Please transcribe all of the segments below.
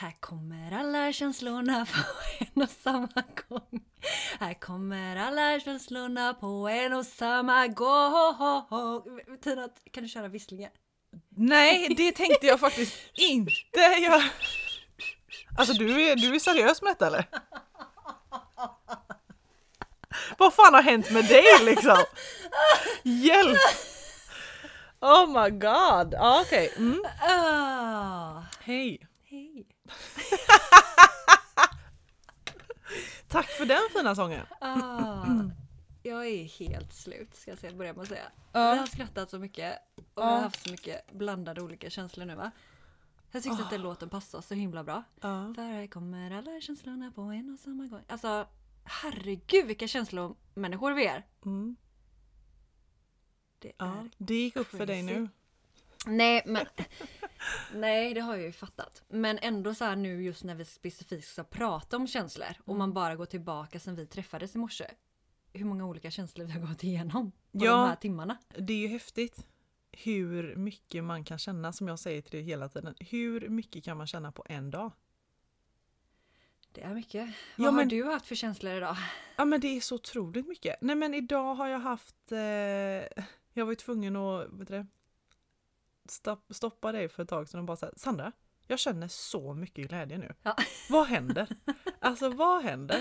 Här kommer alla känslorna på en och samma gång. Här kommer alla känslorna på en och samma gång. Tina, kan du köra Visslinge? Nej, det tänkte jag faktiskt inte göra. Alltså du är, du är seriös med detta eller? Vad fan har hänt med dig liksom? Hjälp! Oh my god! Ja okej. Mm. Ah, Hej! Tack för den fina sången. Ah, jag är helt slut ska jag börja med att säga. Vi har skrattat så mycket och vi Ja. har haft så mycket blandade olika känslor nu va? Jag tyckte att den låten passade så himla bra. Ja. För här kommer alla känslorna på en och samma gång. Alltså herregud vilka känslomänniskor vi är. Mm. Det är... Det gick upp för dig crazy. nu. Nej men Nej det har jag ju fattat. Men ändå så här nu just när vi specifikt ska prata om känslor och Mm. man bara går tillbaka sen vi träffades i morse. Hur många olika känslor vi har gått igenom på Ja. de här timmarna. Det är ju häftigt hur mycket man kan känna som jag säger till dig hela tiden. Hur mycket kan man känna på en dag? Det är mycket. Ja, Vad har men- du haft för känslor idag? Ja men det är så otroligt mycket. Nej men idag har jag haft, eh, jag var ju tvungen att vet du, det, stopp, stoppa dig för ett tag sedan och bara säga Sandra, jag känner så mycket glädje nu. Ja. Vad händer? Alltså vad händer?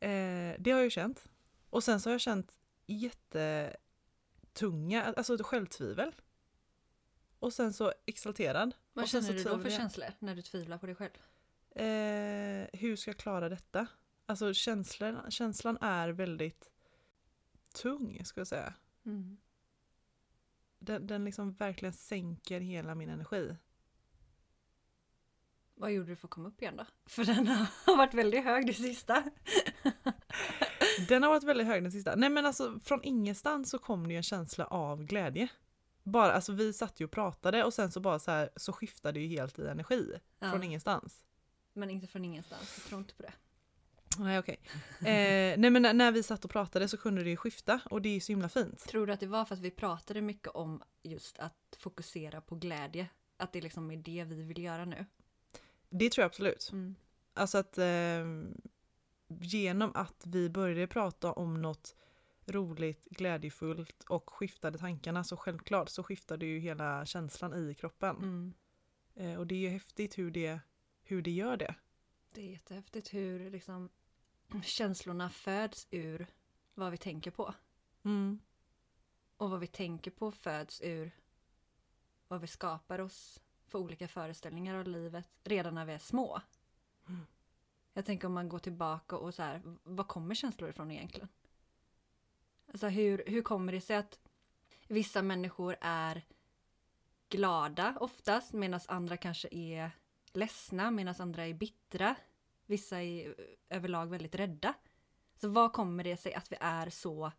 Eh, det har jag ju känt. Och sen så har jag känt jättetunga, alltså självtvivel. Och sen så exalterad. Vad känner så du då för jag. känslor när du tvivlar på dig själv? Eh, hur ska jag klara detta? Alltså känslan, känslan är väldigt tung, ska jag säga. Mm. Den, den liksom verkligen sänker hela min energi. Vad gjorde du för att komma upp igen då? För den har varit väldigt hög det sista. Den har varit väldigt hög den sista. Nej men alltså från ingenstans så kom det ju en känsla av glädje. Bara, alltså vi satt ju och pratade och sen så bara så här så skiftade det ju helt i energi. Ja. Från ingenstans. Men inte från ingenstans, jag tror inte på det. Nej okej. Eh, nej men när, när vi satt och pratade så kunde det ju skifta och det är ju så himla fint. Tror du att det var för att vi pratade mycket om just att fokusera på glädje? Att det liksom är det vi vill göra nu? Det tror jag absolut. Mm. Alltså att eh, genom att vi började prata om något roligt, glädjefullt och skiftade tankarna så självklart så skiftade ju hela känslan i kroppen. Mm. Eh, och det är ju häftigt hur det, hur det gör det. Det är jättehäftigt hur liksom känslorna föds ur vad vi tänker på. Mm. Och vad vi tänker på föds ur vad vi skapar oss för olika föreställningar av livet redan när vi är små. Mm. Jag tänker om man går tillbaka och så här, var kommer känslor ifrån egentligen? Alltså hur, hur kommer det sig att vissa människor är glada oftast medan andra kanske är ledsna medan andra är bittra. Vissa är överlag väldigt rädda. Så vad kommer det sig att vi är så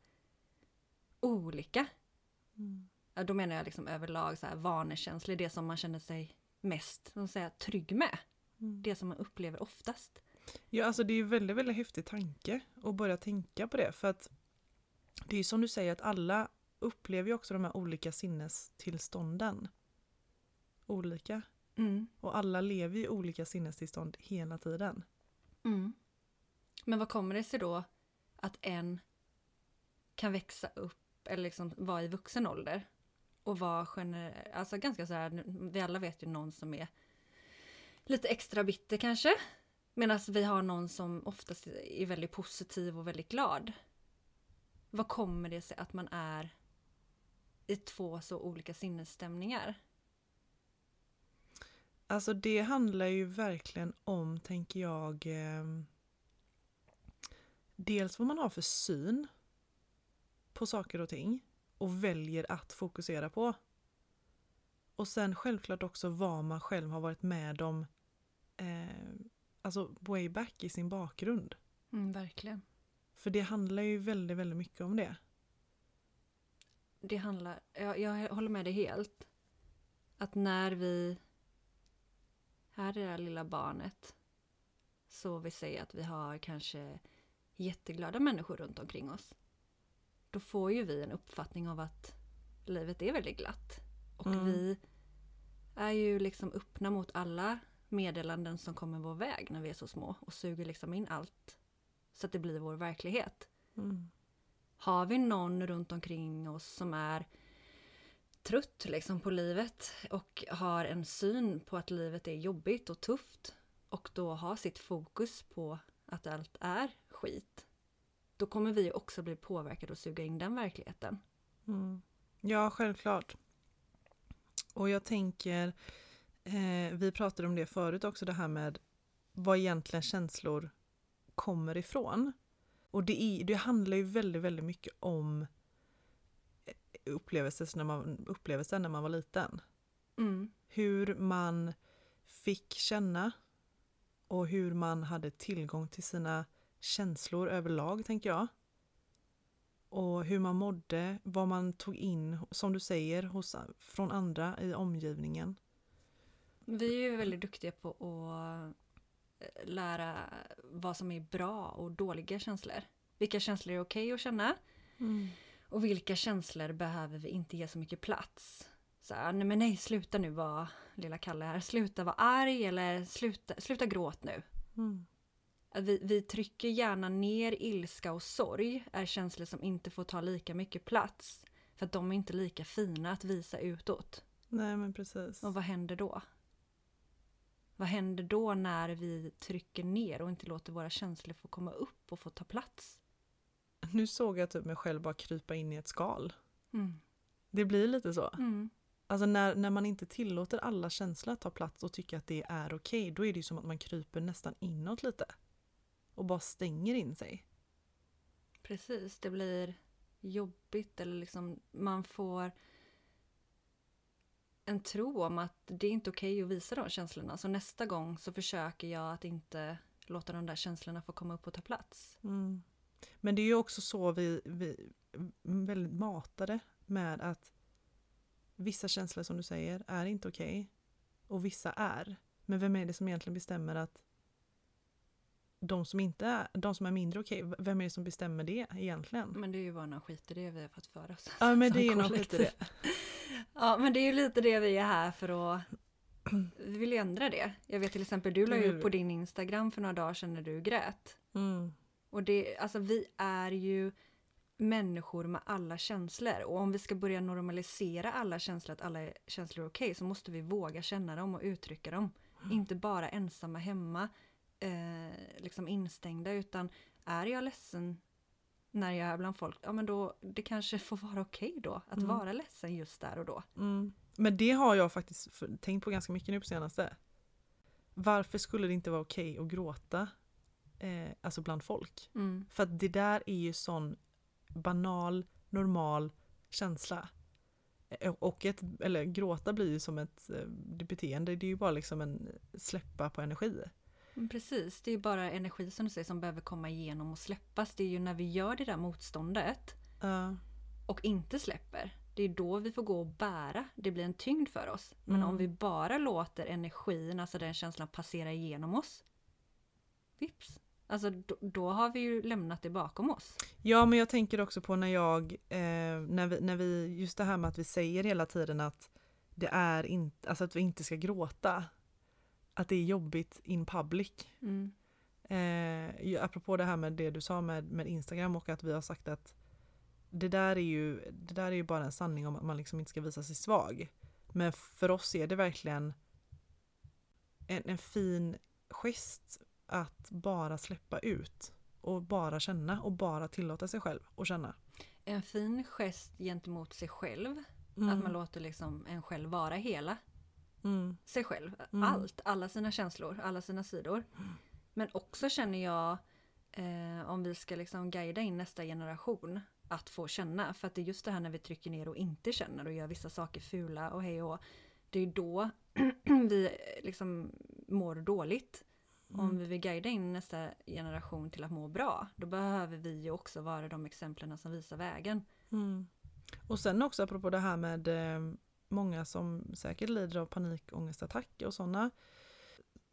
olika? Mm. Ja, då menar jag liksom överlag så här vanekänslig, det som man känner sig mest att säga, trygg med. Mm. Det som man upplever oftast. Ja, alltså det är ju väldigt, väldigt häftig tanke att börja tänka på det. För att det är ju som du säger att alla upplever ju också de här olika sinnestillstånden. Olika. Mm. Och alla lever ju i olika sinnestillstånd hela tiden. Mm. Men vad kommer det sig då att en kan växa upp eller liksom vara i vuxen ålder och vara generell, alltså ganska så här, vi alla vet ju någon som är lite extra bitter kanske. Medan vi har någon som oftast är väldigt positiv och väldigt glad. Vad kommer det sig att man är i två så olika sinnesstämningar? Alltså det handlar ju verkligen om, tänker jag, eh, dels vad man har för syn på saker och ting och väljer att fokusera på. Och sen självklart också vad man själv har varit med om eh, alltså way back i sin bakgrund. Mm, verkligen. För det handlar ju väldigt, väldigt mycket om det. Det handlar, jag, jag håller med dig helt. Att när vi här är det här lilla barnet så vi säger att vi har kanske jätteglada människor runt omkring oss. Då får ju vi en uppfattning av att livet är väldigt glatt. Och Mm. vi är ju liksom öppna mot alla meddelanden som kommer vår väg när vi är så små och suger liksom in allt så att det blir vår verklighet. Mm. Har vi någon runt omkring oss som är trött liksom på livet och har en syn på att livet är jobbigt och tufft och då har sitt fokus på att allt är skit. Då kommer vi också bli påverkade och suga in den verkligheten. Mm. Ja, självklart. Och jag tänker, eh, vi pratade om det förut också, det här med vad egentligen känslor kommer ifrån. Och det, är, det handlar ju väldigt, väldigt mycket om upplevelser när man, upplevelser när man var liten. Mm. Hur man fick känna och hur man hade tillgång till sina känslor överlag, tänker jag. Och hur man mådde, vad man tog in, som du säger, hos, från andra i omgivningen. Vi är ju väldigt duktiga på att eh, lära vad som är bra och dåliga känslor. Vilka känslor är okej att känna och vilka känslor behöver vi inte ge så mycket plats. Så här, nej men nej, sluta nu vara lilla Kalle här. Sluta vara arg eller sluta, sluta gråt nu. Mm. Vi, vi trycker gärna ner ilska och sorg är känslor som inte får ta lika mycket plats. För att de är inte lika fina att visa utåt. Nej, men precis. Och vad händer då? Vad händer då när vi trycker ner och inte låter våra känslor få komma upp och få ta plats? Nu såg jag typ mig själv bara krypa in i ett skal. Mm. Det blir lite så. Mm. Alltså när, när man inte tillåter alla känslor att ta plats och tycker att det är okej, då är det ju som att man kryper nästan inåt lite. Och bara stänger in sig. Precis, det blir jobbigt eller liksom man får en tro om att det är inte okej att visa de känslorna. Så nästa gång så försöker jag att inte låta de där känslorna få komma upp och ta plats. Mm. Men det är ju också så vi, vi väldigt matade med att vissa känslor som du säger är inte okej och vissa är. Men vem är det som egentligen bestämmer att de som inte är, de som är mindre okej, vem är det som bestämmer det egentligen? Men det är ju bara någon skit i det vi har fått för oss. Ja men det är lite det. Ja, men det är ju lite det vi är här för att... Vi vill ändra det. Jag vet till exempel, du la ju upp på din Instagram för några dagar sedan när du grät. Mm. Och det, alltså vi är ju människor med alla känslor. Och om vi ska börja normalisera alla känslor, att alla känslor är okej, så måste vi våga känna dem och uttrycka dem. Inte bara ensamma hemma, eh, liksom instängda, utan är jag ledsen när jag är bland folk, ja men då, det kanske får vara okej då, att Mm. vara ledsen just där och då. Mm. Men det har jag faktiskt tänkt på ganska mycket nu på senaste. Varför skulle det inte vara okej att gråta eh, alltså bland folk? Mm. För att det där är ju sån banal, normal känsla. Eh, Och ett, eller gråta blir ju som ett eh, det beteende, det är ju bara liksom en släppa på energi. Men precis, det är ju bara energi som du säger som behöver komma igenom och släppas. Det är ju när vi gör det där motståndet Ja. och inte släpper. Det är då vi får gå och bära. Det blir en tyngd för oss. Men Mm. om vi bara låter energin, alltså den känslan passera igenom oss. Vips. Alltså då, då har vi ju lämnat det bakom oss. Ja, men jag tänker också på när jag, eh, när, vi, när vi, just det här med att vi säger hela tiden att det är inte, alltså att vi inte ska gråta. Att det är jobbigt in public. Mm. Eh, apropå det här med det du sa med, med Instagram och att vi har sagt att det där, är ju, det där är ju bara en sanning om att man liksom inte ska visa sig svag. Men för oss är det verkligen en, en fin gest att bara släppa ut och bara känna och bara tillåta sig själv att känna. En fin gest gentemot sig själv. Mm. Att man låter liksom en själv vara hela Mm. sig själv. Mm. Allt, alla sina känslor, alla sina sidor. Men också känner jag, eh, om vi ska liksom guida in nästa generation, att få känna. För att det är just det här när vi trycker ner och inte känner och gör vissa saker fula och hej och Det är då vi liksom mår dåligt. Mm. Om vi vill guida in nästa generation till att må bra, då behöver vi ju också vara de exemplen som visar vägen. Mm. Och sen också apropå det här med eh, många som säkert lider av panikångestattacker och sådana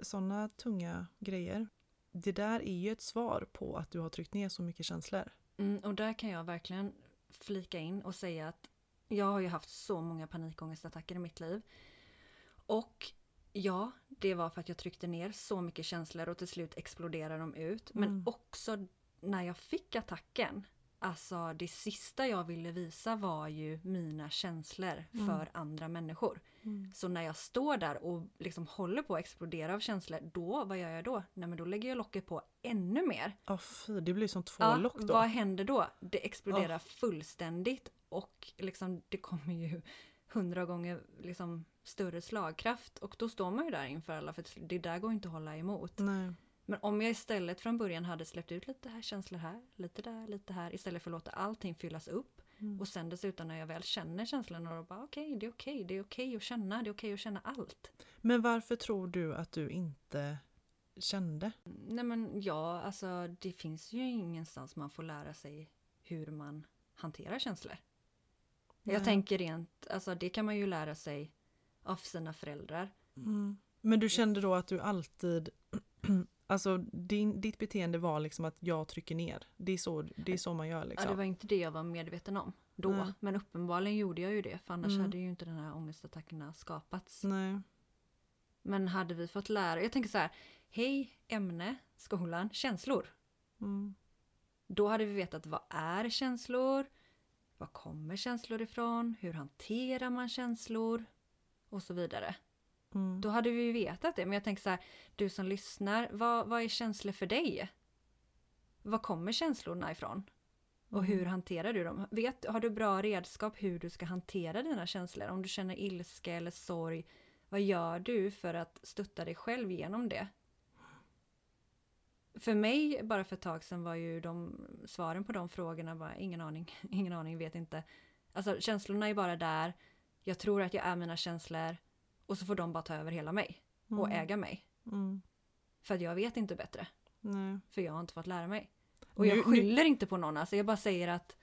såna tunga grejer. Det där är ju ett svar på att du har tryckt ner så mycket känslor. Mm, och där kan jag verkligen flika in och säga att jag har ju haft så många panikångestattacker i mitt liv. Och ja, det var för att jag tryckte ner så mycket känslor och till slut exploderade de ut. Men Mm. också när jag fick attacken. Alltså det sista jag ville visa var ju mina känslor Mm. för andra människor. Så när jag står där och liksom håller på att explodera av känslor, då, vad gör jag då? Nej men då lägger jag locket på ännu mer. Ja, fy, det blir som två Ja, lock då. vad händer då? Det exploderar Åh. fullständigt och liksom det kommer ju hundra gånger liksom större slagkraft och då står man ju där inför alla för det där går inte att hålla emot. Nej. Men om jag istället från början hade släppt ut lite här känslor här, lite där, lite här istället för att låta allting fyllas upp Mm. och sen dessutom när jag väl känner känslorna då bara okej, det är okej, det är okej att känna, det är okej att känna allt. Men varför tror du att du inte kände? Nej men ja, alltså det finns ju ingenstans man får lära sig hur man hanterar känslor. Jag Nej. tänker rent, alltså det kan man ju lära sig av sina föräldrar. Mm. Men du kände då att du alltid Alltså din, ditt beteende var liksom att jag trycker ner. Det är så, det är så man gör liksom. Ja, det var inte det jag var medveten om då. Nej. Men uppenbarligen gjorde jag ju det, för annars Mm. hade ju inte den här ångestattackerna skapats. Nej. Men hade vi fått lära, jag tänker så här, hej, ämne, skolan, känslor. Mm. Då hade vi vetat vad är känslor? Var kommer känslor ifrån? Hur hanterar man känslor? Och så vidare. Mm. Då hade vi ju vetat det. Men jag tänker så här, du som lyssnar, vad, vad är känslor för dig? Var kommer känslorna ifrån? Och Mm. hur hanterar du dem? Vet, har du bra redskap hur du ska hantera dina känslor? Om du känner ilska eller sorg, vad gör du för att stötta dig själv genom det? För mig, bara för ett tag sedan, var ju de svaren på de frågorna bara ingen aning, ingen aning, vet inte. Alltså känslorna är bara där, jag tror att jag är mina känslor och så får de bara ta över hela mig och Mm. äga mig. Mm. För att jag vet inte bättre, Nej. för jag har inte fått lära mig. Och jag skyller inte på någon, alltså jag bara säger att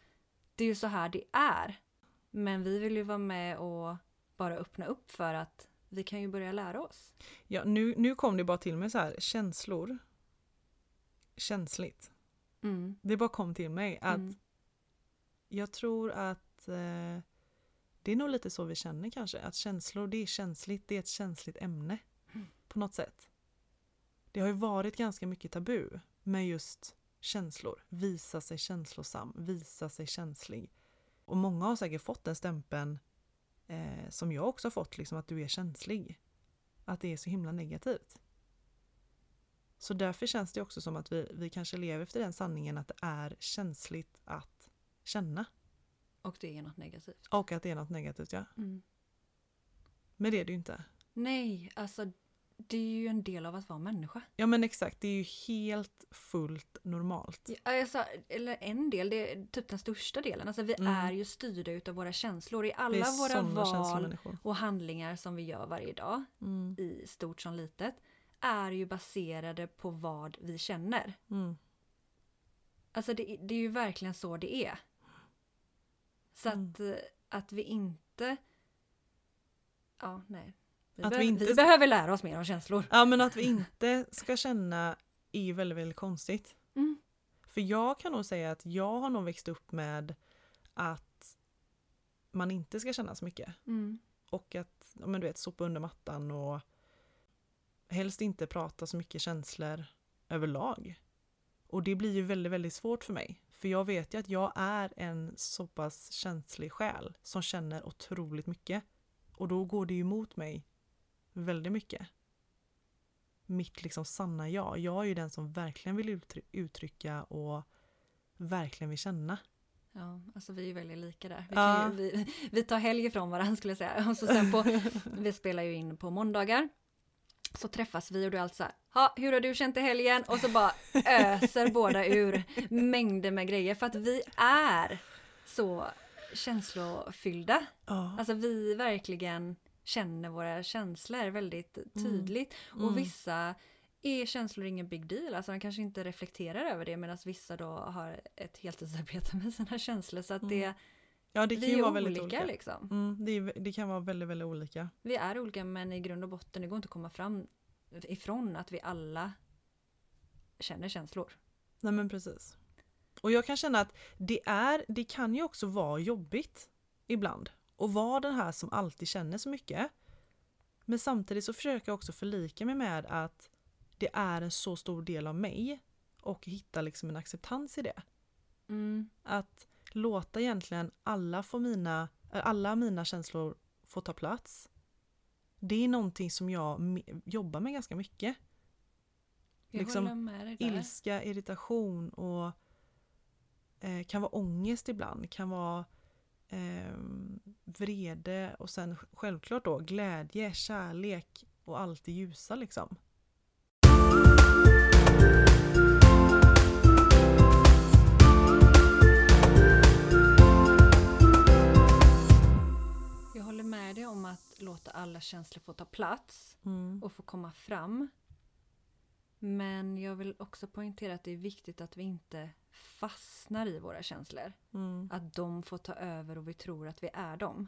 det är ju så här det är. Men vi vill ju vara med och bara öppna upp för att vi kan ju börja lära oss. Ja, nu, nu kom det bara till mig så här, känslor. Känsligt. Mm. Det bara kom till mig att Mm. jag tror att eh, det är nog lite så vi känner kanske. Att känslor, det är känsligt. Det är ett känsligt ämne. Mm. På något sätt. Det har ju varit ganska mycket tabu med just känslor. Visa sig känslosam, visa sig känslig. Och många har säkert fått den stämpeln eh, som jag också har fått, liksom att du är känslig. Att det är så himla negativt. Så därför känns det också som att vi, vi kanske lever efter den sanningen att det är känsligt att känna. Och det är något negativt. Och att det är något negativt, ja. Mm. Men det är det ju inte. Nej, alltså det är ju en del av att vara människa. Ja men exakt, det är ju helt fullt normalt. Ja, Alltså, eller en del, det är typ den största delen. Alltså vi Mm. är ju styrda utav våra känslor i alla våra val och handlingar som vi gör varje dag, Mm, i stort som litet, är ju baserade på vad vi känner. mm, Alltså det, det är ju verkligen så det är. Så Mm. att, eh, att vi inte... Ja, nej. Vi, Att vi behöver- inte vi behöver lära oss mer om känslor. Ja men att vi inte ska känna är ju väldigt, väldigt konstigt. Mm. För jag kan nog säga att jag har nog växt upp med att man inte ska känna så mycket. Mm. Och att, men du vet, sopa under mattan och helst inte prata så mycket känslor överlag. Och det blir ju väldigt, väldigt svårt för mig. För jag vet ju att jag är en så pass känslig själ som känner otroligt mycket. Och då går det ju emot mig väldigt mycket. Mitt liksom sanna jag. Jag är ju den som verkligen vill uttry- uttrycka och verkligen vill känna. Ja, alltså vi är ju väldigt lika där. Vi, Ja. ju, vi, vi tar helg ifrån varandra skulle jag säga. Och så sen på, vi spelar ju in på måndagar. Så träffas vi och då är allt så här, ha, hur har du känt i helgen? Och så bara öser båda ur mängder med grejer. För att vi är så känslofyllda. Ja. Alltså vi verkligen känner våra känslor väldigt tydligt. Mm. Och vissa är känslor ingen big deal, alltså de kanske inte reflekterar över det medan vissa då har ett heltidsarbete med sina känslor. Så att det, ja, det vi kan ju vara olika, väldigt olika. liksom. Mm, det, är, det kan vara väldigt, väldigt olika. Vi är olika men i grund och botten, det går inte att komma fram ifrån att vi alla känner känslor. Nej men precis. Och jag kan känna att det är, det kan ju också vara jobbigt ibland. Och vara den här som alltid känner så mycket. Men samtidigt så försöker jag också förlika mig med att det är en så stor del av mig. Och hitta liksom en acceptans i det. Mm. Att låta egentligen alla, få mina, äh, alla mina känslor få ta plats. Det är någonting som jag jobbar med ganska mycket. Jag Liksom håller med dig där. ilska, irritation och eh, kan vara ångest ibland, kan vara eh, vrede och sen självklart då glädje, kärlek och allt det ljusa liksom. Med dig om att låta alla känslor få ta plats Mm. och få komma fram. Men jag vill också poängtera att det är viktigt att vi inte fastnar i våra känslor. Mm. Att de får ta över och vi tror att vi är dem.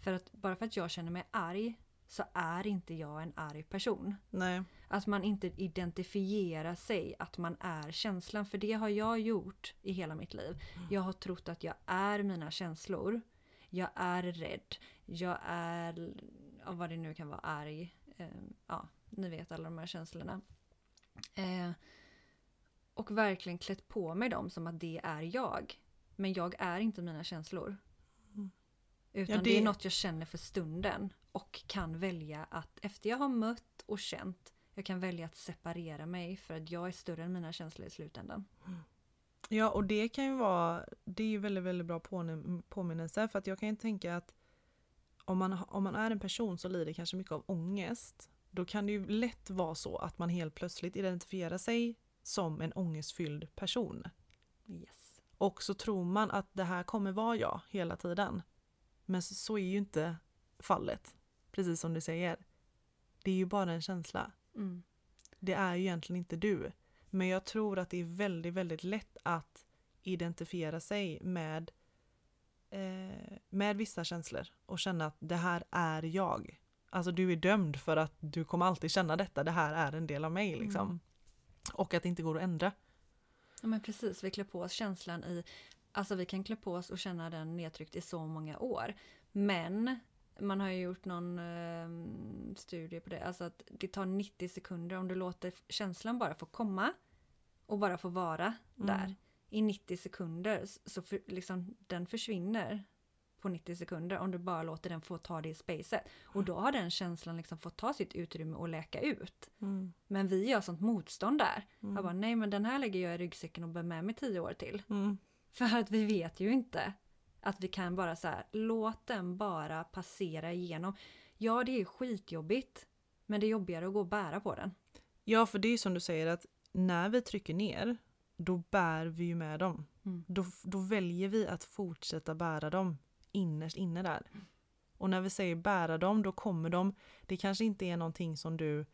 För att bara för att jag känner mig arg så är inte jag en arg person. Nej. Att man inte identifierar sig, att man är känslan. För det har jag gjort i hela mitt liv. Jag har trott att jag är mina känslor. Jag är rädd. Jag är, ja, vad det nu kan vara, arg. Eh, ja, ni vet alla de här känslorna. Eh, och verkligen klätt på mig dem som att det är jag. Men jag är inte mina känslor. Mm. Utan Ja, det... är det- något jag känner för stunden. Och kan välja att efter jag har mött och känt. Jag kan välja att separera mig för att jag är större än mina känslor i slutändan. Ja och det kan ju vara, det är ju väldigt väldigt bra påminnelse för att jag kan ju tänka att om man, om man är en person som lider kanske mycket av ångest då kan det ju lätt vara så att man helt plötsligt identifierar sig som en ångestfylld person. Yes. Och så tror man att det här kommer vara jag hela tiden. Men så, så är ju inte fallet. Precis som du säger. Det är ju bara en känsla. Mm. Det är ju egentligen inte du. Men jag tror att det är väldigt, väldigt lätt att identifiera sig med, eh, med vissa känslor och känna att det här är jag. Alltså du är dömd för att du kommer alltid känna detta, det här är en del av mig liksom. Mm. Och att det inte går att ändra. Ja men precis, vi klär på oss känslan i... Alltså vi kan klä på oss och känna den nedtryckt i så många år. Men man har ju gjort någon eh, studie på det. Alltså att det tar 90 sekunder om du låter känslan bara få komma och bara få vara där. Mm. I 90 sekunder så för, liksom, den försvinner på 90 sekunder om du bara låter den få ta det spacet. Och då har den känslan liksom fått ta sitt utrymme och läka ut. Mm. Men vi gör sånt motstånd där. Mm. Jag bara, nej men den här lägger jag i ryggsäcken och bär med mig tio år till. Mm. För att vi vet ju inte att vi kan bara så här, låt den bara passera igenom. Ja, det är skitjobbigt, men det är jobbigare att gå och bära på den. Ja, för det är som du säger att när vi trycker ner, då bär vi ju med dem. Mm. Då, då väljer vi att fortsätta bära dem innerst inne där. Och när vi säger bära dem, då kommer de, det kanske inte är någonting som du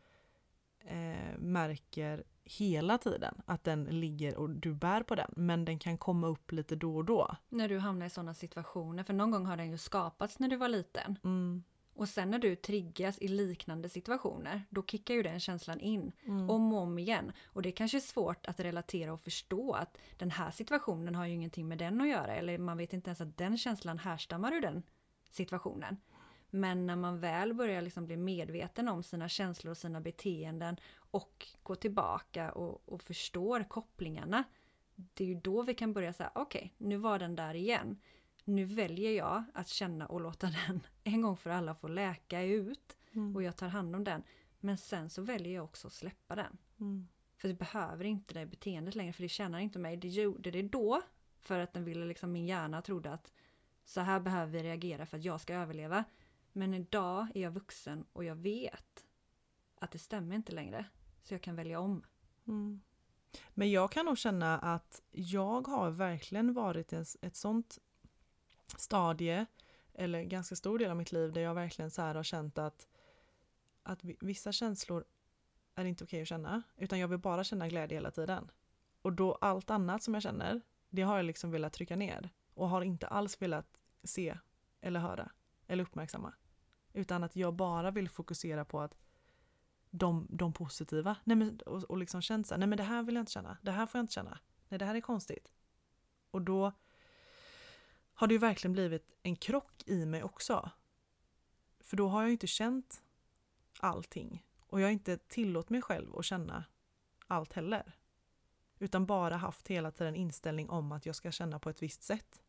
eh, märker hela tiden, att den ligger och du bär på den, men den kan komma upp lite då och då. När du hamnar i sådana situationer, för någon gång har den ju skapats när du var liten. Mm. Och sen när du triggas i liknande situationer, då kickar ju den känslan in. Mm. om och om igen. Och det är kanske är svårt att relatera och förstå att den här situationen har ju ingenting med den att göra. Eller man vet inte ens att den känslan härstammar ur den situationen. Men när man väl börjar liksom bli medveten om sina känslor och sina beteenden och går tillbaka och, och förstår kopplingarna. Det är ju då vi kan börja säga, okej, nu var den där igen. Nu väljer jag att känna och låta den en gång för alla få läka ut. Mm. Och jag tar hand om den. Men sen så väljer jag också att släppa den. Mm. För det behöver inte det beteendet längre för det tjänar inte mig. Det gjorde det då för att den ville liksom, min hjärna trodde att så här behöver vi reagera för att jag ska överleva. Men idag är jag vuxen och jag vet att det stämmer inte längre. Så jag kan välja om. Mm. Men jag kan nog känna att jag har verkligen varit en, ett sånt stadie, eller ganska stor del av mitt liv, där jag verkligen så här har känt att, att vissa känslor är inte okej att känna, utan jag vill bara känna glädje hela tiden. Och då allt annat som jag känner, det har jag liksom velat trycka ner och har inte alls velat se eller höra eller uppmärksamma. Utan att jag bara vill fokusera på att de, de positiva, nej men, och, och liksom känt så här, nej men det här vill jag inte känna, det här får jag inte känna, nej det här är konstigt. Och då har det ju verkligen blivit en krock i mig också. För då har jag ju inte känt allting och jag har inte tillåtit mig själv att känna allt heller. Utan bara haft hela tiden inställning om att jag ska känna på ett visst sätt.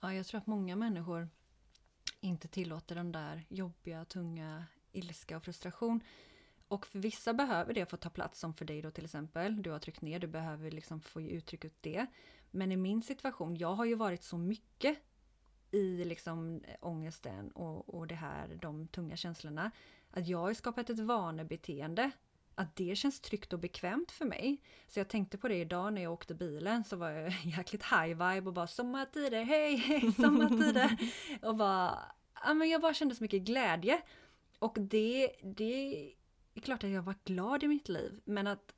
Ja, jag tror att många människor inte tillåter den där jobbiga, tunga ilska och frustration. Och för vissa behöver det få ta plats, som för dig då till exempel. Du har tryckt ner, du behöver liksom få ge uttryck ut det. Men i min situation, jag har ju varit så mycket i liksom eh, ångesten och, och det här, de tunga känslorna. Att jag har skapat ett vanebeteende. Att det känns tryggt och bekvämt för mig. Så jag tänkte på det idag när jag åkte bilen så var jag jäkligt high vibe och bara sommartider, hej hej sommartider. och bara, ja men jag bara kände så mycket glädje. Och det, det är klart att jag var glad i mitt liv men att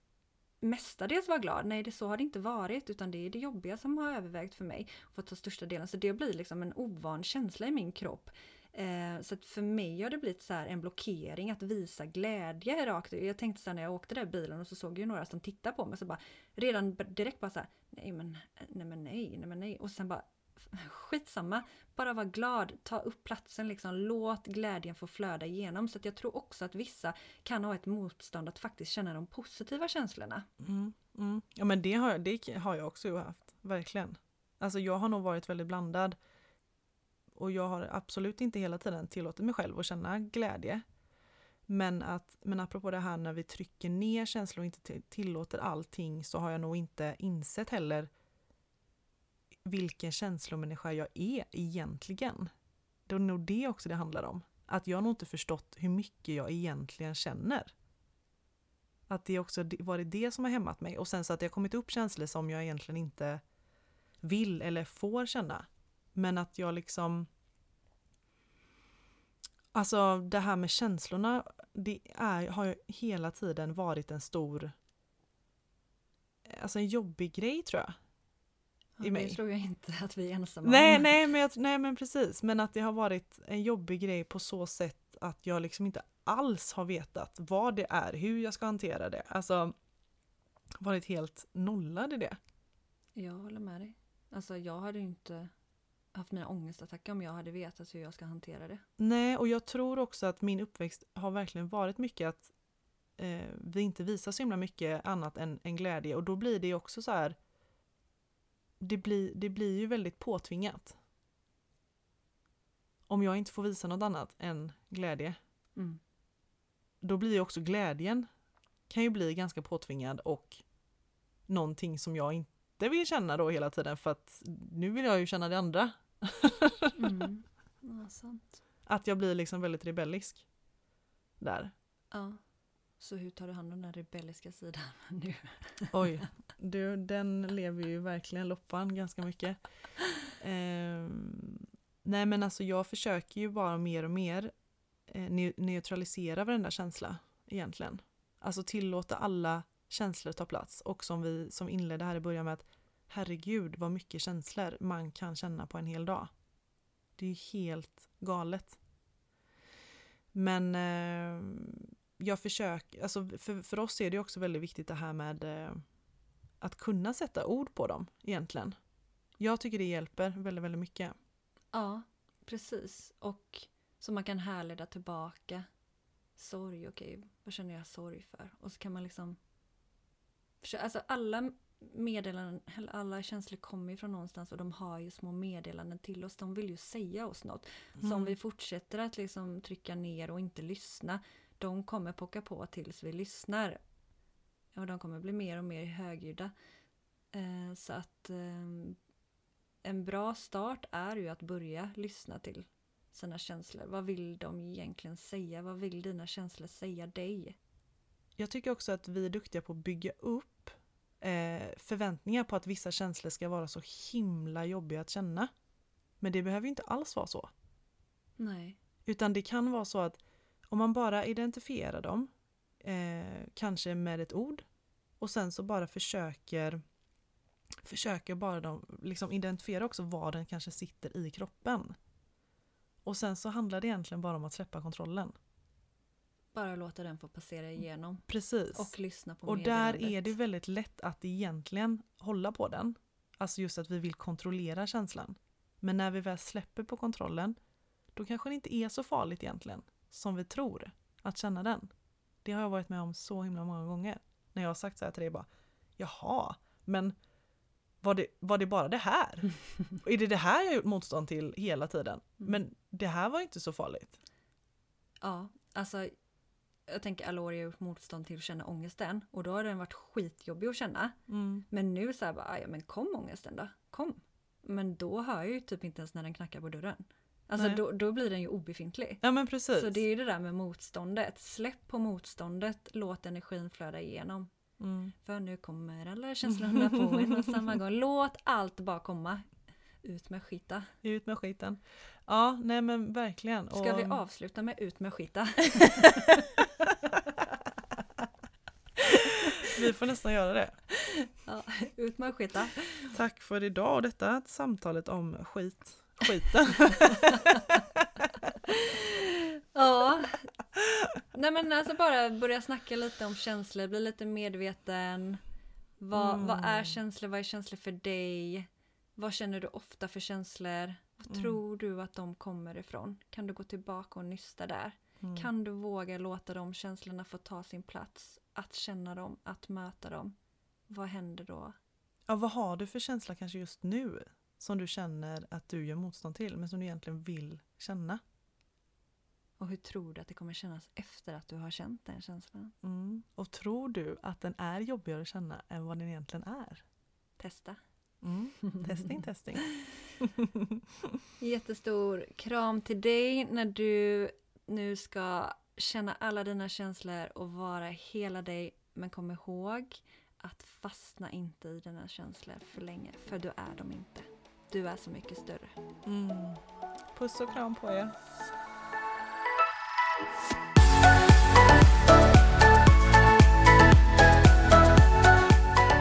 mestadels vara glad, nej det så har det inte varit utan det är det jobbiga som har övervägt för mig. Fått ta största delen. Så det blir liksom en ovan känsla i min kropp. Eh, så att för mig har det blivit så här en blockering att visa glädje rakt ut. Jag tänkte så här när jag åkte där i bilen och så såg jag ju några som tittade på mig så bara redan direkt bara så här nej men nej men nej, nej men nej och sen bara skitsamma, bara var glad, ta upp platsen liksom, låt glädjen få flöda igenom. Så att jag tror också att vissa kan ha ett motstånd att faktiskt känna de positiva känslorna. Mm, mm. Ja men det har, det har jag också haft, verkligen. Alltså jag har nog varit väldigt blandad. Och jag har absolut inte hela tiden tillåtit mig själv att känna glädje. Men, att, men apropå det här när vi trycker ner känslor och inte tillåter allting så har jag nog inte insett heller vilken känslomänniska jag är egentligen. Det är nog det också det handlar om. Att jag nog inte förstått hur mycket jag egentligen känner. Att det också varit det som har hämmat mig. Och sen så att det har kommit upp känslor som jag egentligen inte vill eller får känna. Men att jag liksom... Alltså det här med känslorna, det är, har ju hela tiden varit en stor... Alltså en jobbig grej tror jag. Ja, I mig. Det tror jag inte att vi är ensamma Nej, om. nej men, jag, nej men precis. Men att det har varit en jobbig grej på så sätt att jag liksom inte alls har vetat vad det är, hur jag ska hantera det. Alltså varit helt nollad i det. Jag håller med dig. Alltså jag hade ju inte haft mina ångestattacker om jag hade vetat hur jag ska hantera det. Nej, och jag tror också att min uppväxt har verkligen varit mycket att eh, vi inte visar så himla mycket annat än, än glädje och då blir det också så här det blir, det blir ju väldigt påtvingat. Om jag inte får visa något annat än glädje Mm. då blir ju också glädjen kan ju bli ganska påtvingad och någonting som jag inte vill känna då hela tiden för att nu vill jag ju känna det andra. Mm. Ja, sant. Att jag blir liksom väldigt rebellisk. Där. Ja. Så hur tar du hand om den rebelliska sidan nu? Oj, du, den lever ju verkligen loppan ganska mycket. Ehm, nej men alltså jag försöker ju bara mer och mer eh, neu- neutralisera varenda känsla egentligen. Alltså tillåta alla känslor ta plats och som vi som inledde här i början med att herregud vad mycket känslor man kan känna på en hel dag. Det är ju helt galet. Men eh, jag försöker, alltså för, för oss är det också väldigt viktigt det här med eh, att kunna sätta ord på dem egentligen. Jag tycker det hjälper väldigt, väldigt mycket. Ja, precis. Och så man kan härleda tillbaka. Sorg, okej, vad känner jag sorg för? Och så kan man liksom... Alltså alla meddelanden, alla känslor kommer ju från någonstans och de har ju små meddelanden till oss. De vill ju säga oss något. Så om vi fortsätter att liksom trycka ner och inte lyssna, de kommer pocka på tills vi lyssnar. Och de kommer bli mer och mer högljudda. Eh, så att eh, en bra start är ju att börja lyssna till sina känslor. Vad vill de egentligen säga? Vad vill dina känslor säga dig? Jag tycker också att vi är duktiga på att bygga upp eh, förväntningar på att vissa känslor ska vara så himla jobbiga att känna. Men det behöver ju inte alls vara så. Nej. Utan det kan vara så att om man bara identifierar dem, eh, kanske med ett ord, och sen så bara försöker försöker bara de, liksom identifiera också var den kanske sitter i kroppen. Och sen så handlar det egentligen bara om att släppa kontrollen. Bara låta den få passera igenom. Precis. Och lyssna på Och där är det väldigt lätt att egentligen hålla på den. Alltså just att vi vill kontrollera känslan. Men när vi väl släpper på kontrollen, då kanske det inte är så farligt egentligen, som vi tror, att känna den. Det har jag varit med om så himla många gånger. När jag har sagt så här till dig bara, jaha, men var det, var det bara det här? är det det här jag gjort motstånd till hela tiden? Mm. Men det här var inte så farligt. Ja, alltså jag tänker jag har gjort motstånd till att känna ångesten och då har den varit skitjobbig att känna. Mm. Men nu så här bara, "Ah, ja men kom ångesten då, kom. Men då hör jag ju typ inte ens när den knackar på dörren. Alltså då, då blir den ju obefintlig. Ja men precis. Så det är ju det där med motståndet. Släpp på motståndet, låt energin flöda igenom. Mm. För nu kommer alla känslorna på en och samma gång. Låt allt bara komma. Ut med skita. Ut med skiten. Ja, nej men verkligen. Ska Och- vi avsluta med ut med skita? Vi får nästan göra det. Ja, ut med skita. Tack för idag och detta samtalet om skit. Skiten. Ja. Nej men alltså bara börja snacka lite om känslor, bli lite medveten. Vad, Mm. vad är känslor? Vad är känslor för dig? Vad känner du ofta för känslor? Vad Mm. tror du att de kommer ifrån? Kan du gå tillbaka och nysta där? Mm. Kan du våga låta de känslorna få ta sin plats? Att känna dem, att möta dem. Vad händer då? Ja, vad har du för känsla kanske just nu? Som du känner att du gör motstånd till men som du egentligen vill känna. Och hur tror du att det kommer kännas efter att du har känt den känslan? Mm. Och tror du att den är jobbigare att känna än vad den egentligen är? Testa. Mm. Testing, testing. Jättestor kram till dig när du nu ska känna alla dina känslor och vara hela dig. Men kom ihåg att fastna inte i dina känslor för länge, för du är dem inte. Du är så mycket större. Mm. Puss och kram på er.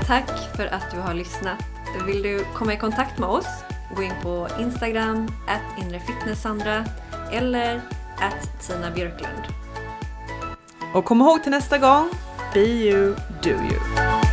Tack för att du har lyssnat. Vill du komma i kontakt med oss? Gå in på Instagram, at inrefitnesssandra eller at Tina Björklund. Och kom ihåg till nästa gång, be you, do you.